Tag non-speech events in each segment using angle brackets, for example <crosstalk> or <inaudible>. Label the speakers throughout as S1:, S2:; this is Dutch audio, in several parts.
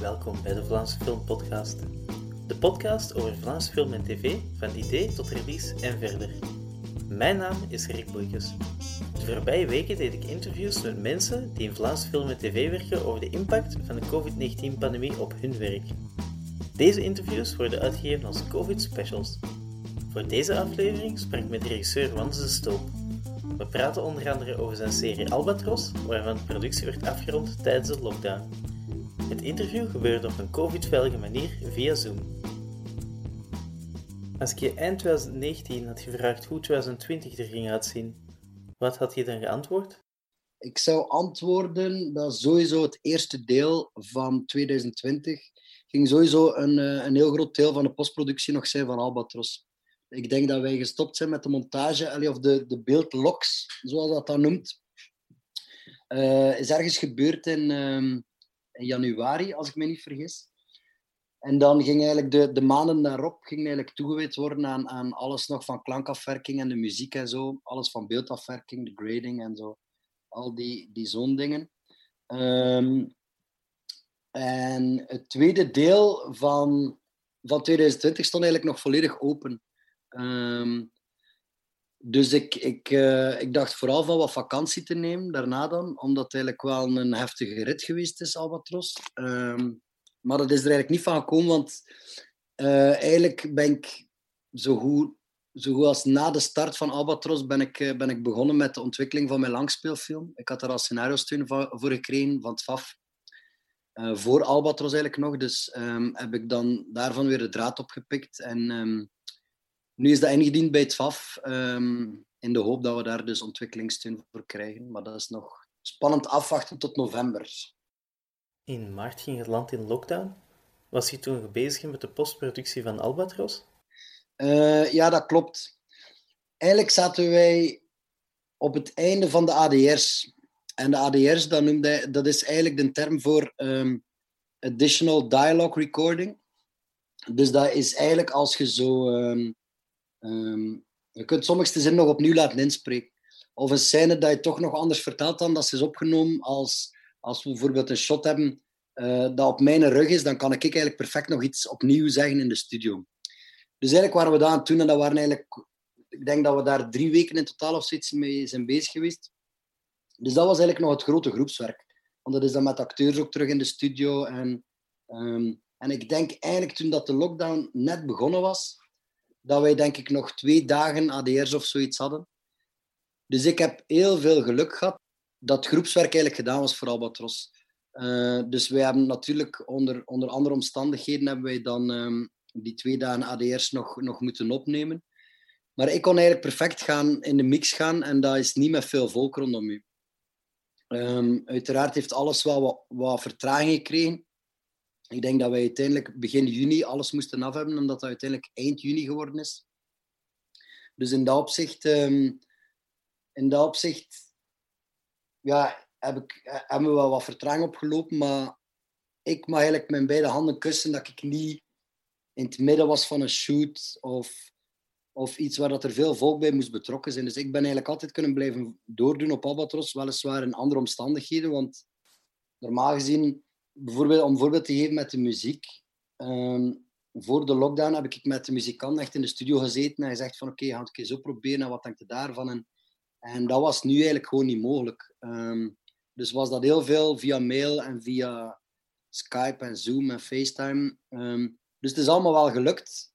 S1: welkom bij de Vlaamse Film Podcast. De podcast over Vlaamse film en tv, van idee tot release en verder. Mijn naam is Rick Boeikes. De voorbije weken deed ik interviews met mensen die in Vlaamse film en tv werken over de impact van de COVID-19-pandemie op hun werk. Deze interviews worden uitgegeven als COVID-specials. Voor deze aflevering sprak ik met regisseur Wans de Stoop. We praten onder andere over zijn serie Albatros, waarvan de productie werd afgerond tijdens de lockdown. Het interview gebeurde op een covid-veilige manier via Zoom. Als ik je eind 2019 had gevraagd hoe 2020 er ging uitzien, wat had je dan geantwoord?
S2: Ik zou antwoorden dat sowieso het eerste deel van 2020 ging sowieso een, eh, een heel groot deel van de postproductie nog zijn van Albatros. Ik denk dat wij gestopt zijn met de montage, of de, de beeldloks, zoals dat dan noemt. Uh, is ergens gebeurd in, ehm, in januari, als ik me niet vergis. En dan ging eigenlijk de, de maanden daarop ging eigenlijk toegewijd worden aan, aan alles nog van klankafwerking en de muziek en zo. Alles van beeldafwerking, de grading en zo. Al die, die zo'n dingen. Ehm, en het tweede deel van, van 2020 stond eigenlijk nog volledig open. Ehm, dus ik, ik, uh, ik dacht vooral van wat vakantie te nemen daarna dan, omdat het eigenlijk wel een heftige rit geweest is, Albatros. Um, maar dat is er eigenlijk niet van gekomen, want uh, eigenlijk ben ik zo goed, zo goed als na de start van Albatros ben ik, uh, ben ik begonnen met de ontwikkeling van mijn langspeelfilm. Ik had daar al scenario-steun voor gekregen van het FAF. Voor Albatros eigenlijk nog, dus um, heb ik dan daarvan weer de draad opgepikt. En um, nu is dat ingediend bij het FAF, um, in de hoop dat we daar dus ontwikkelingssteun voor krijgen. Maar dat is nog spannend afwachten tot november.
S1: In maart ging het land in lockdown. Was je toen bezig met de postproductie van Albatros?
S2: Uh, ja, dat klopt. Eigenlijk zaten wij op het einde van de ADR's. En de ADR's, dat, noemde, dat is eigenlijk de term voor um, Additional Dialogue Recording. Dus dat is eigenlijk als je zo... Um, um, je kunt sommige zin nog opnieuw laten inspreken. Of een scène dat je toch nog anders vertelt dan dat ze is opgenomen als als we bijvoorbeeld een shot hebben uh, dat op mijn rug is, dan kan ik eigenlijk perfect nog iets opnieuw zeggen in de studio. Dus eigenlijk waren we daar aan toen en dat waren eigenlijk, ik denk dat we daar drie weken in totaal of zoiets mee zijn bezig geweest. Dus dat was eigenlijk nog het grote groepswerk. Want dat is dan met acteurs ook terug in de studio. En, um, en ik denk eigenlijk toen dat de lockdown net begonnen was, dat wij denk ik nog twee dagen ADR's of zoiets hadden. Dus ik heb heel veel geluk gehad dat groepswerk eigenlijk gedaan was voor Albatros. Uh, dus wij hebben natuurlijk onder, onder andere omstandigheden hebben wij dan um, die twee dagen ADR's nog, nog moeten opnemen. Maar ik kon eigenlijk perfect gaan in de mix gaan en dat is niet met veel volk rondom u. Um, uiteraard heeft alles wat, wat vertraging gekregen. Ik denk dat wij uiteindelijk begin juni alles moesten af hebben, omdat dat uiteindelijk eind juni geworden is. Dus in dat opzicht, um, in dat opzicht ja, heb ik, eh, hebben we wel wat vertraging opgelopen. Maar ik mag eigenlijk mijn beide handen kussen dat ik niet in het midden was van een shoot of, of iets waar dat er veel volk bij moest betrokken zijn. Dus ik ben eigenlijk altijd kunnen blijven doordoen op Albatros, weliswaar in andere omstandigheden. Want normaal gezien, bijvoorbeeld, om voorbeeld te geven met de muziek. Um, voor de lockdown heb ik met de muzikant echt in de studio gezeten en gezegd van oké, okay, ga het zo proberen en wat denkt je daarvan? En dat was nu eigenlijk gewoon niet mogelijk. Um, dus was dat heel veel via mail en via Skype en Zoom en FaceTime. Um, dus het is allemaal wel gelukt.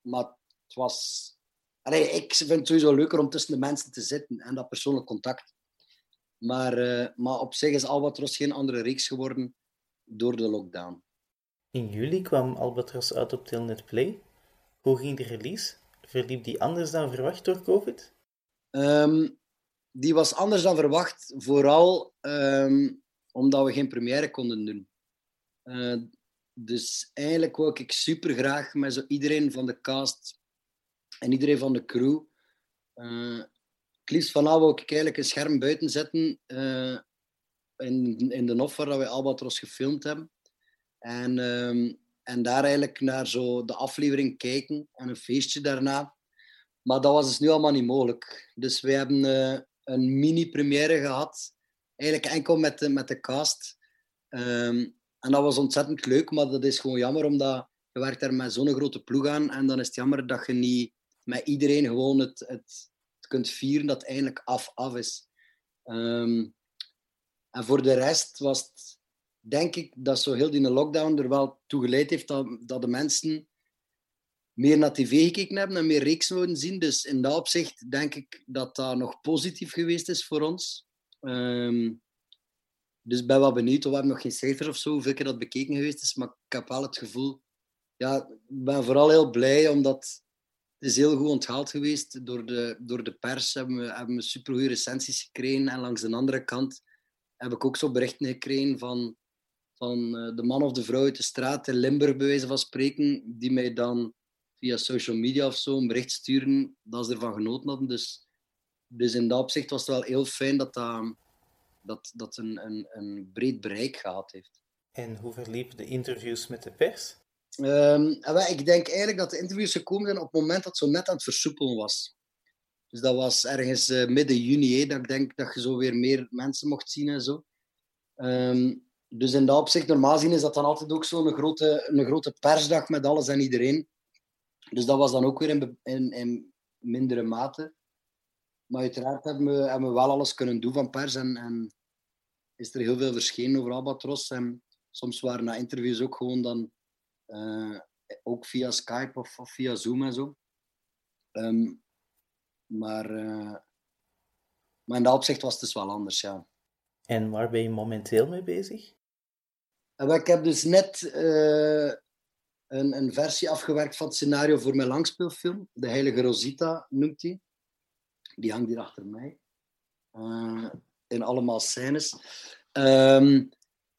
S2: Maar het was... Allee, ik vind het sowieso leuker om tussen de mensen te zitten en dat persoonlijk contact. Maar, uh, maar op zich is Albatros geen andere reeks geworden door de lockdown.
S1: In juli kwam Albatros uit op Telnet Play. Hoe ging de release? Verliep die anders dan verwacht door COVID?
S2: Um, die was anders dan verwacht, vooral um, omdat we geen première konden doen. Uh, dus eigenlijk wou ik super graag met zo iedereen van de cast en iedereen van de crew. Uh, het liefst van wou ik eigenlijk een scherm buiten zetten uh, in, in de nof waar we Albatros gefilmd hebben. En, um, en daar eigenlijk naar zo de aflevering kijken en een feestje daarna. Maar dat was dus nu allemaal niet mogelijk. Dus we hebben uh, een mini-première gehad. Eigenlijk enkel met de, met de cast. Um, en dat was ontzettend leuk, maar dat is gewoon jammer, omdat je werkt daar met zo'n grote ploeg aan. En dan is het jammer dat je niet met iedereen gewoon het, het, kunt vieren dat eindelijk af-af is. Ehm, en voor de rest was het, denk ik, dat zo heel die lockdown er wel toe geleid heeft dat, dat de mensen meer naar tv gekeken hebben en meer reeks wilden zien. Dus in dat opzicht denk ik dat dat nog positief geweest is voor ons. Um, dus ben wel benieuwd. We hebben nog geen cijfers of zo, hoeveel keer dat bekeken geweest is. Maar ik heb wel het gevoel... Ja, ik ben vooral heel blij, omdat het is heel goed onthaald geweest door de, door de pers. Hebben we, hebben we supergoeie recensies gekregen. En langs de andere kant heb ik ook zo berichten gekregen van, van eh, de man of de vrouw uit de straat in Limburg, bij wijze van spreken, die mij dan via social media of zo een bericht sturen dat ze ervan genoten hadden. Dus, dus in dat opzicht was het wel heel fijn dat dat, dat, dat een, een, een breed bereik gehad heeft.
S1: En hoe verliepen de interviews met de pers?
S2: Um, ik denk eigenlijk dat de interviews gekomen zijn op het moment dat zo net aan het versoepelen was. Dus dat was ergens uh, midden juni, dat ik denk dat je zo weer meer mensen mocht zien en zo. Um, dus in dat opzicht, normaal gezien is dat dan altijd ook zo'n grote, een grote persdag met alles en iedereen. Dus dat was dan ook weer in, in, in mindere mate. Maar uiteraard hebben we, hebben we wel alles kunnen doen van pers. En, en is er heel veel verschenen over Albatros. En soms waren na interviews ook gewoon dan... Uh, ook via Skype of, of, via Zoom en zo. Um, maar, uh, maar in dat opzicht was het dus wel anders, ja.
S1: En waar ben je momenteel mee bezig?
S2: En ik heb dus net uh, een, een versie afgewerkt van het scenario voor mijn langspeelfilm. De Heilige Rosita noemt hij. Die hangt hier achter mij. In allemaal scènes. Um,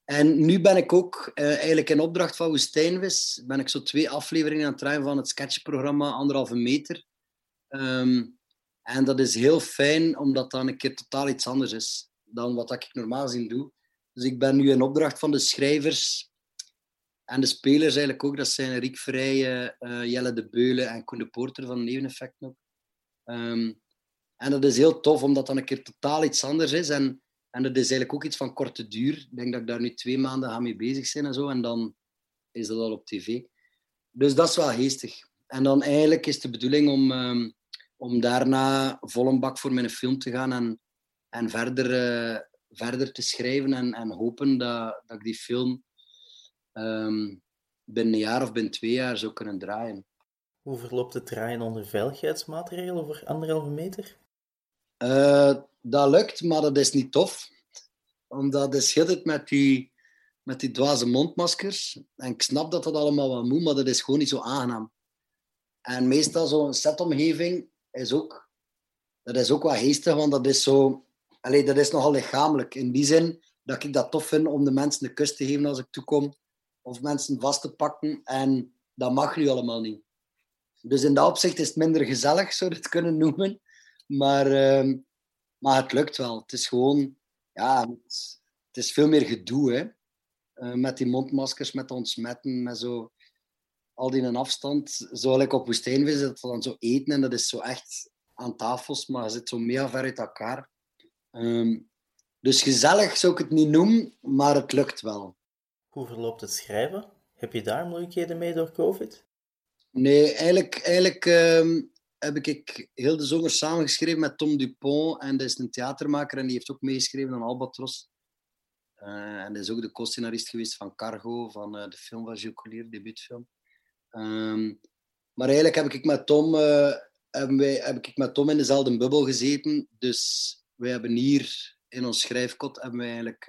S2: en nu ben ik ook uh, eigenlijk in opdracht van Woestijnvis, ben ik zo twee afleveringen aan het draaien van het sketchprogramma Anderhalve Meter. Um, en dat is heel fijn, omdat dat een keer totaal iets anders is dan wat ik normaal zien doe. Dus ik ben nu in opdracht van de schrijvers en de spelers eigenlijk ook. Dat zijn Riek Vrijen, uh, Jelle de Beulen en Koen de Porter van Neveneffect ook. Um, en dat is heel tof, omdat dat een keer totaal iets anders is. En, en dat is eigenlijk ook iets van korte duur. Ik denk dat ik daar nu twee maanden aan mee bezig ben en zo. En dan is dat al op tv. Dus dat is wel geestig. En dan eigenlijk is de bedoeling om, um, om daarna vol een bak voor mijn film te gaan en, en verder, uh, verder te schrijven en, en hopen dat, dat ik die film um, binnen een jaar of binnen twee jaar zou kunnen draaien.
S1: Hoe verloopt het draaien onder veiligheidsmaatregelen over anderhalve meter?
S2: Uh, dat lukt, maar dat is niet tof. Omdat het schittert met die, met die dwaze mondmaskers. En ik snap dat dat allemaal wat moet, maar dat is gewoon niet zo aangenaam. En meestal zo'n setomgeving is ook, dat is ook wat geestig, want dat is zo... Allee, dat is nogal lichamelijk. In die zin dat ik dat tof vind om de mensen de kus te geven als ik toekom. Of mensen vast te pakken. En dat mag nu allemaal niet. Dus in dat opzicht is het minder gezellig, zou je het kunnen noemen. Maar, uh, maar het lukt wel. Het is gewoon, ja, het, het is veel meer gedoe. Hè? Uh, met die mondmaskers, met ontsmetten, met zo al die een afstand. Zo ik op woestijnvis, dat we dan zo eten en dat is zo echt aan tafels, maar je zit zo mega ver uit elkaar. Um, dus gezellig zou ik het niet noemen, maar het lukt wel.
S1: Hoe verloopt het schrijven? Heb je daar moeilijkheden mee door COVID?
S2: Nee, eigenlijk, eigenlijk um, heb ik heel de zomer samengeschreven met Tom Dupont. En dat is een theatermaker en die heeft ook meegeschreven aan Albatros. Uh, en dat is ook de co-scenarist geweest van Cargo, van uh, de film van Gilles Collier, debuutfilm. Um, maar eigenlijk heb ik met Tom, hebben wij, heb ik met Tom in dezelfde bubbel gezeten. Dus wij hebben hier in ons schrijfkot hebben wij eigenlijk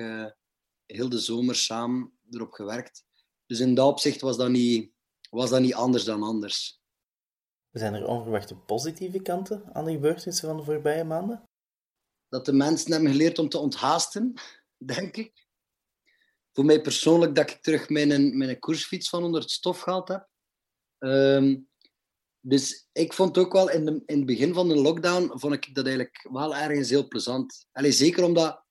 S2: heel de zomer samen erop gewerkt. Dus in dat opzicht was dat niet, was dat niet anders dan anders.
S1: Zijn er onverwachte positieve kanten aan de gebeurtenissen van de voorbije maanden?
S2: Dat de mensen hebben geleerd om te onthaasten, denk ik. Voor mij persoonlijk dat ik terug mijn, mijn koersfiets van onder het stof gehaald heb. Um, dus ik vond ook wel in, de, in het begin van de lockdown, vond ik dat eigenlijk wel ergens heel plezant. Allee, zeker omdat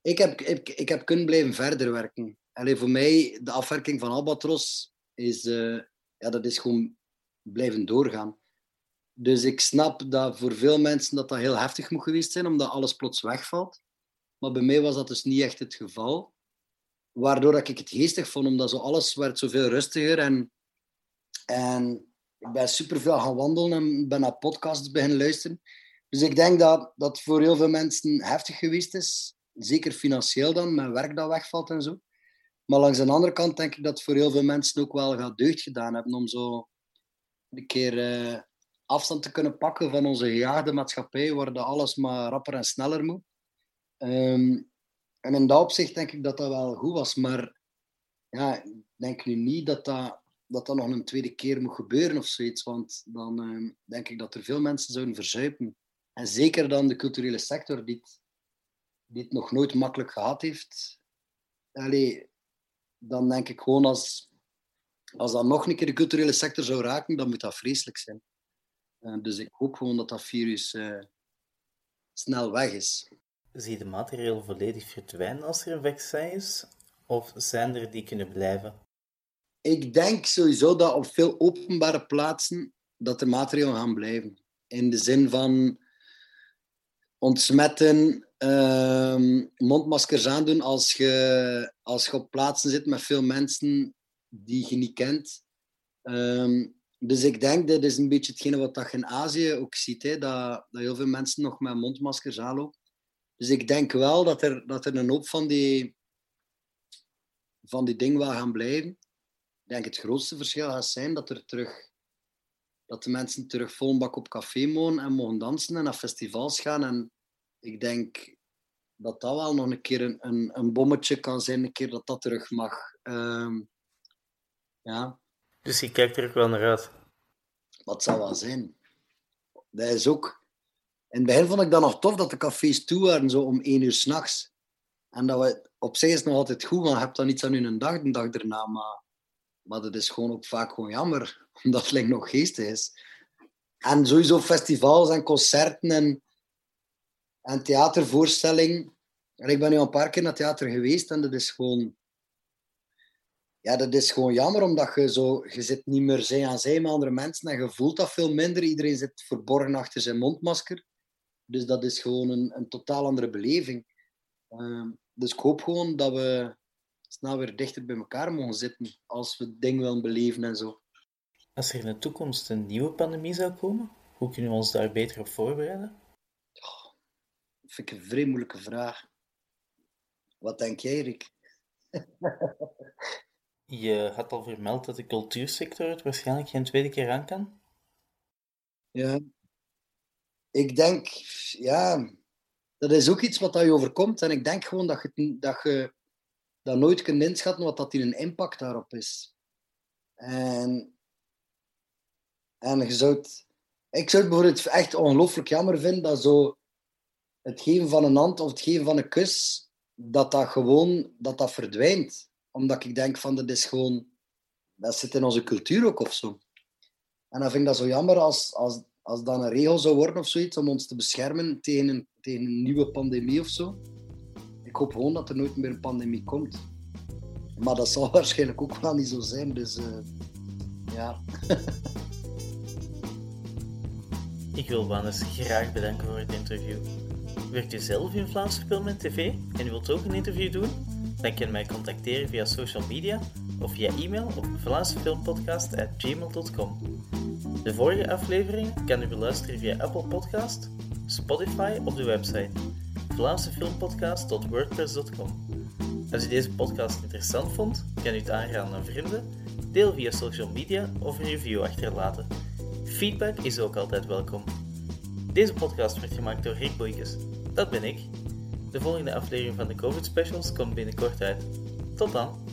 S2: ik heb, ik, ik heb kunnen blijven verder werken. Voor mij, de afwerking van Albatros is, uh, ja, dat is gewoon blijven doorgaan. Dus ik snap dat voor veel mensen dat, dat heel heftig moet geweest zijn, omdat alles plots wegvalt. Maar bij mij was dat dus niet echt het geval. waardoor ik het geestig vond, omdat zo alles werd zoveel rustiger. En, en ik ben superveel gaan wandelen en ben naar podcasts beginnen luisteren. Dus ik denk dat dat voor heel veel mensen heftig geweest is. Zeker financieel dan, met werk dat wegvalt en zo. Maar langs de andere kant denk ik dat voor heel veel mensen ook wel gaat deugd gedaan hebben om zo een keer uh, afstand te kunnen pakken van onze gejaagde maatschappij, waar alles maar rapper en sneller moet. Um, en in dat opzicht denk ik dat dat wel goed was. Maar ja, ik denk nu niet dat dat, dat, dat nog een tweede keer moet gebeuren of zoiets. Want dan uh, denk ik dat er veel mensen zouden verzuipen. En zeker dan de culturele sector, die het, die het nog nooit makkelijk gehad heeft. Allee, dan denk ik gewoon als, als dat nog een keer de culturele sector zou raken, dan moet dat vreselijk zijn. Uh, dus ik hoop gewoon dat dat virus uh, snel weg is.
S1: Zie je de maatregelen volledig verdwijnen als er een vaccin is? Of zijn er die kunnen blijven?
S2: Ik denk sowieso dat op veel openbare plaatsen dat de maatregelen gaan blijven. In de zin van ontsmetten, uh, mondmaskers aandoen als je, als je op plaatsen zit met veel mensen die je niet kent. Um, dus ik denk, dat is een beetje hetgene wat je in Azië ook ziet, hè, dat, dat heel veel mensen nog met mondmaskers aanlopen. Dus ik denk wel dat er, dat er een hoop van die, van die dingen wel gaan blijven. Ik denk het grootste verschil gaat zijn dat er terug dat de mensen terug vol bak op café mogen en mogen dansen en naar festivals gaan. En ik denk dat dat wel nog een keer een, een, bommetje kan zijn, een keer dat dat terug mag. Um, ja.
S1: Dus je kijkt er ook wel naar uit?
S2: Wat zou wel zijn. Dat is ook in het begin vond ik dat nog tof dat de cafés toe waren, zo om één uur s'nachts. En dat we, op zich is nog altijd goed, want je hebt dan iets aan hun dag, de dag erna. Maar, maar dat is gewoon ook vaak gewoon jammer, <laughs> omdat het nog geestig is. En sowieso festivals en concerten en, en theatervoorstellingen. En ik ben nu al een paar keer naar theater geweest en dat is gewoon... Ja, dat is gewoon jammer, omdat je zo... Je zit niet meer zij aan zij met andere mensen en je voelt dat veel minder. Iedereen zit verborgen achter zijn mondmasker. Dus dat is gewoon een, een totaal andere beleving. Uh, dus ik hoop gewoon dat we snel weer dichter bij elkaar mogen zitten als we het ding willen beleven en zo.
S1: Als er in de toekomst een nieuwe pandemie zou komen, hoe kunnen we ons daar beter op voorbereiden?
S2: Oh, dat vind ik een vrij moeilijke vraag. Wat denk jij, Rick? <laughs>
S1: Je had al vermeld dat de cultuursector het waarschijnlijk geen tweede keer aan kan.
S2: Ja, ik denk, ja, dat is ook iets wat je overkomt. En ik denk gewoon dat je, dat je dat nooit kunt inschatten wat dat in een impact daarop is. En, en je zou het, ik zou het bijvoorbeeld echt ongelooflijk jammer vinden dat zo het geven van een hand of het geven van een kus, dat dat gewoon dat dat verdwijnt. Omdat ik denk van, dat is gewoon, dat zit in onze cultuur ook of zo. En dan vind ik dat zo jammer als, als, als dat een regel zou worden of zoiets om ons te beschermen tegen een, tegen een nieuwe pandemie of zo. Ik hoop gewoon dat er nooit meer een pandemie komt. Maar dat zal <laughs> waarschijnlijk ook wel niet zo zijn, dus uh, ja. <laughs>
S1: Ik wil Wannes graag bedanken voor het interview. Werkt u zelf in Vlaamse film en tv en wilt ook een interview doen? Dan kan je mij contacteren via social media of via e-mail op vlaamsefilmpodcast.gmail.com. De vorige aflevering kan u beluisteren via Apple Podcast, Spotify of de website vlaamsefilmpodcast.wordpress.com. Als u deze podcast interessant vond, kan u het aanraden aan vrienden, deel via social media of een review achterlaten. Feedback is ook altijd welkom. Deze podcast werd gemaakt door Rick Boeikes. Dat ben ik. De volgende aflevering van de COVID Specials komt binnenkort uit. Tot dan!